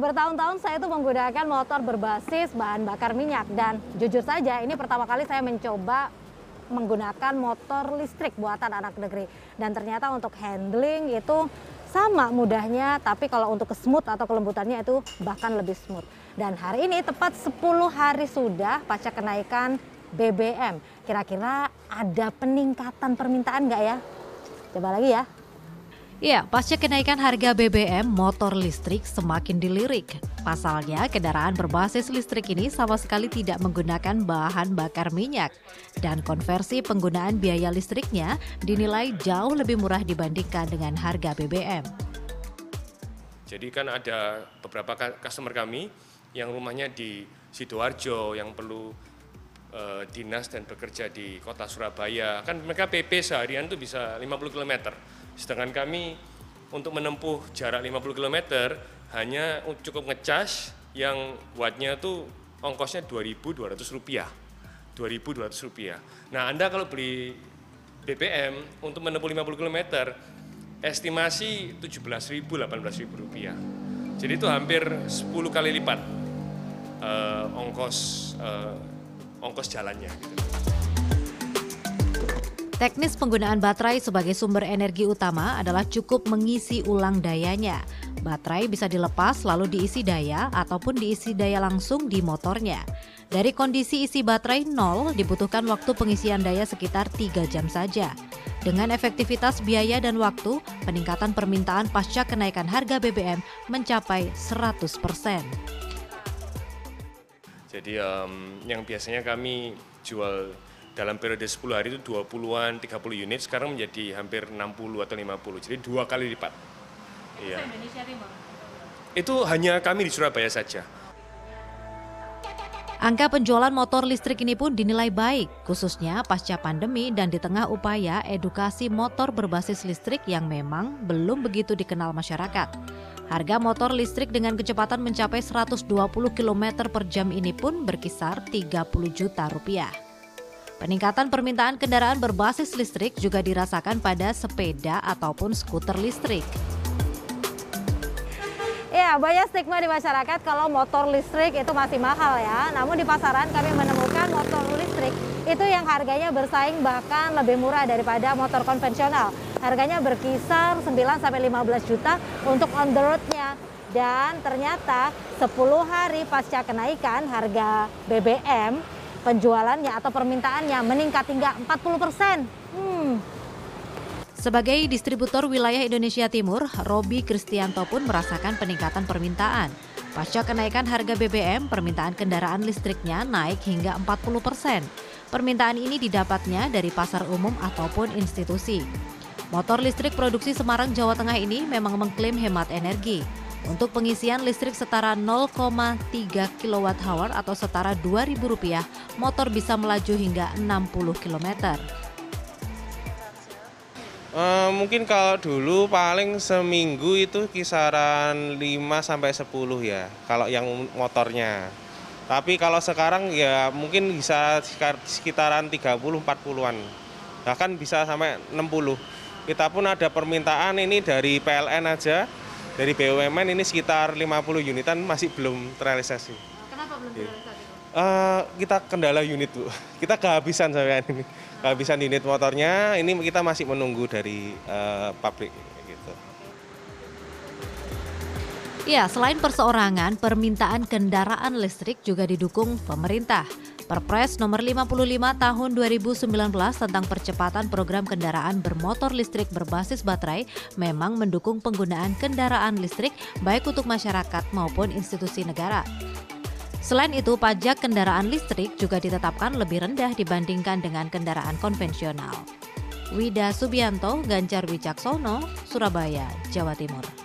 Bertahun-tahun saya itu menggunakan motor berbasis bahan bakar minyak dan jujur saja ini pertama kali saya mencoba menggunakan motor listrik buatan anak negeri dan ternyata untuk handling itu sama mudahnya tapi kalau untuk ke smooth atau kelembutannya itu bahkan lebih smooth. Dan hari ini tepat 10 hari sudah pasca kenaikan BBM. Kira-kira ada peningkatan permintaan nggak ya? Coba lagi ya. Ya, pasca kenaikan harga BBM, motor listrik semakin dilirik. Pasalnya, kendaraan berbasis listrik ini sama sekali tidak menggunakan bahan bakar minyak. Dan konversi penggunaan biaya listriknya dinilai jauh lebih murah dibandingkan dengan harga BBM. Jadi kan ada beberapa customer kami yang rumahnya di Sidoarjo yang perlu uh, dinas dan bekerja di kota Surabaya. Kan mereka PP seharian itu bisa 50 km Sedangkan kami untuk menempuh jarak 50 km hanya cukup ngecas yang wattnya itu ongkosnya 2.200 rupiah. 2.200 rupiah. Nah Anda kalau beli BBM untuk menempuh 50 km estimasi 17.000 18.000 rupiah. Jadi itu hampir 10 kali lipat uh, ongkos uh, ongkos jalannya. Gitu. Teknis penggunaan baterai sebagai sumber energi utama adalah cukup mengisi ulang dayanya. Baterai bisa dilepas lalu diisi daya ataupun diisi daya langsung di motornya. Dari kondisi isi baterai nol dibutuhkan waktu pengisian daya sekitar 3 jam saja. Dengan efektivitas biaya dan waktu, peningkatan permintaan pasca kenaikan harga BBM mencapai 100%. Jadi um, yang biasanya kami jual dalam periode 10 hari itu 20-an, 30 unit, sekarang menjadi hampir 60 atau 50. Jadi dua kali lipat. Itu iya. Itu hanya kami di Surabaya saja. Angka penjualan motor listrik ini pun dinilai baik, khususnya pasca pandemi dan di tengah upaya edukasi motor berbasis listrik yang memang belum begitu dikenal masyarakat. Harga motor listrik dengan kecepatan mencapai 120 km per jam ini pun berkisar 30 juta rupiah. Peningkatan permintaan kendaraan berbasis listrik juga dirasakan pada sepeda ataupun skuter listrik. Ya, banyak stigma di masyarakat kalau motor listrik itu masih mahal ya. Namun di pasaran kami menemukan motor listrik itu yang harganya bersaing bahkan lebih murah daripada motor konvensional. Harganya berkisar 9 sampai 15 juta untuk on the road-nya. Dan ternyata 10 hari pasca kenaikan harga BBM penjualannya atau permintaannya meningkat hingga 40 persen. Hmm. Sebagai distributor wilayah Indonesia Timur, Robi Kristianto pun merasakan peningkatan permintaan. Pasca kenaikan harga BBM, permintaan kendaraan listriknya naik hingga 40 persen. Permintaan ini didapatnya dari pasar umum ataupun institusi. Motor listrik produksi Semarang, Jawa Tengah ini memang mengklaim hemat energi. Untuk pengisian listrik setara 0,3 kWh atau setara Rp2.000, motor bisa melaju hingga 60 km. Uh, mungkin kalau dulu paling seminggu itu kisaran 5 sampai 10 ya kalau yang motornya. Tapi kalau sekarang ya mungkin bisa sekitaran 30 40-an. Bahkan bisa sampai 60. Kita pun ada permintaan ini dari PLN aja dari BUMN ini sekitar 50 unitan masih belum terrealisasi. Kenapa belum iya. terrealisasi? Uh, kita kendala unit bu, kita kehabisan sampai ini, kehabisan unit motornya. Ini kita masih menunggu dari uh, pabrik. Gitu. Ya, selain perseorangan, permintaan kendaraan listrik juga didukung pemerintah. Perpres nomor 55 tahun 2019 tentang percepatan program kendaraan bermotor listrik berbasis baterai memang mendukung penggunaan kendaraan listrik baik untuk masyarakat maupun institusi negara. Selain itu, pajak kendaraan listrik juga ditetapkan lebih rendah dibandingkan dengan kendaraan konvensional. Wida Subianto, Ganjar Wicaksono, Surabaya, Jawa Timur.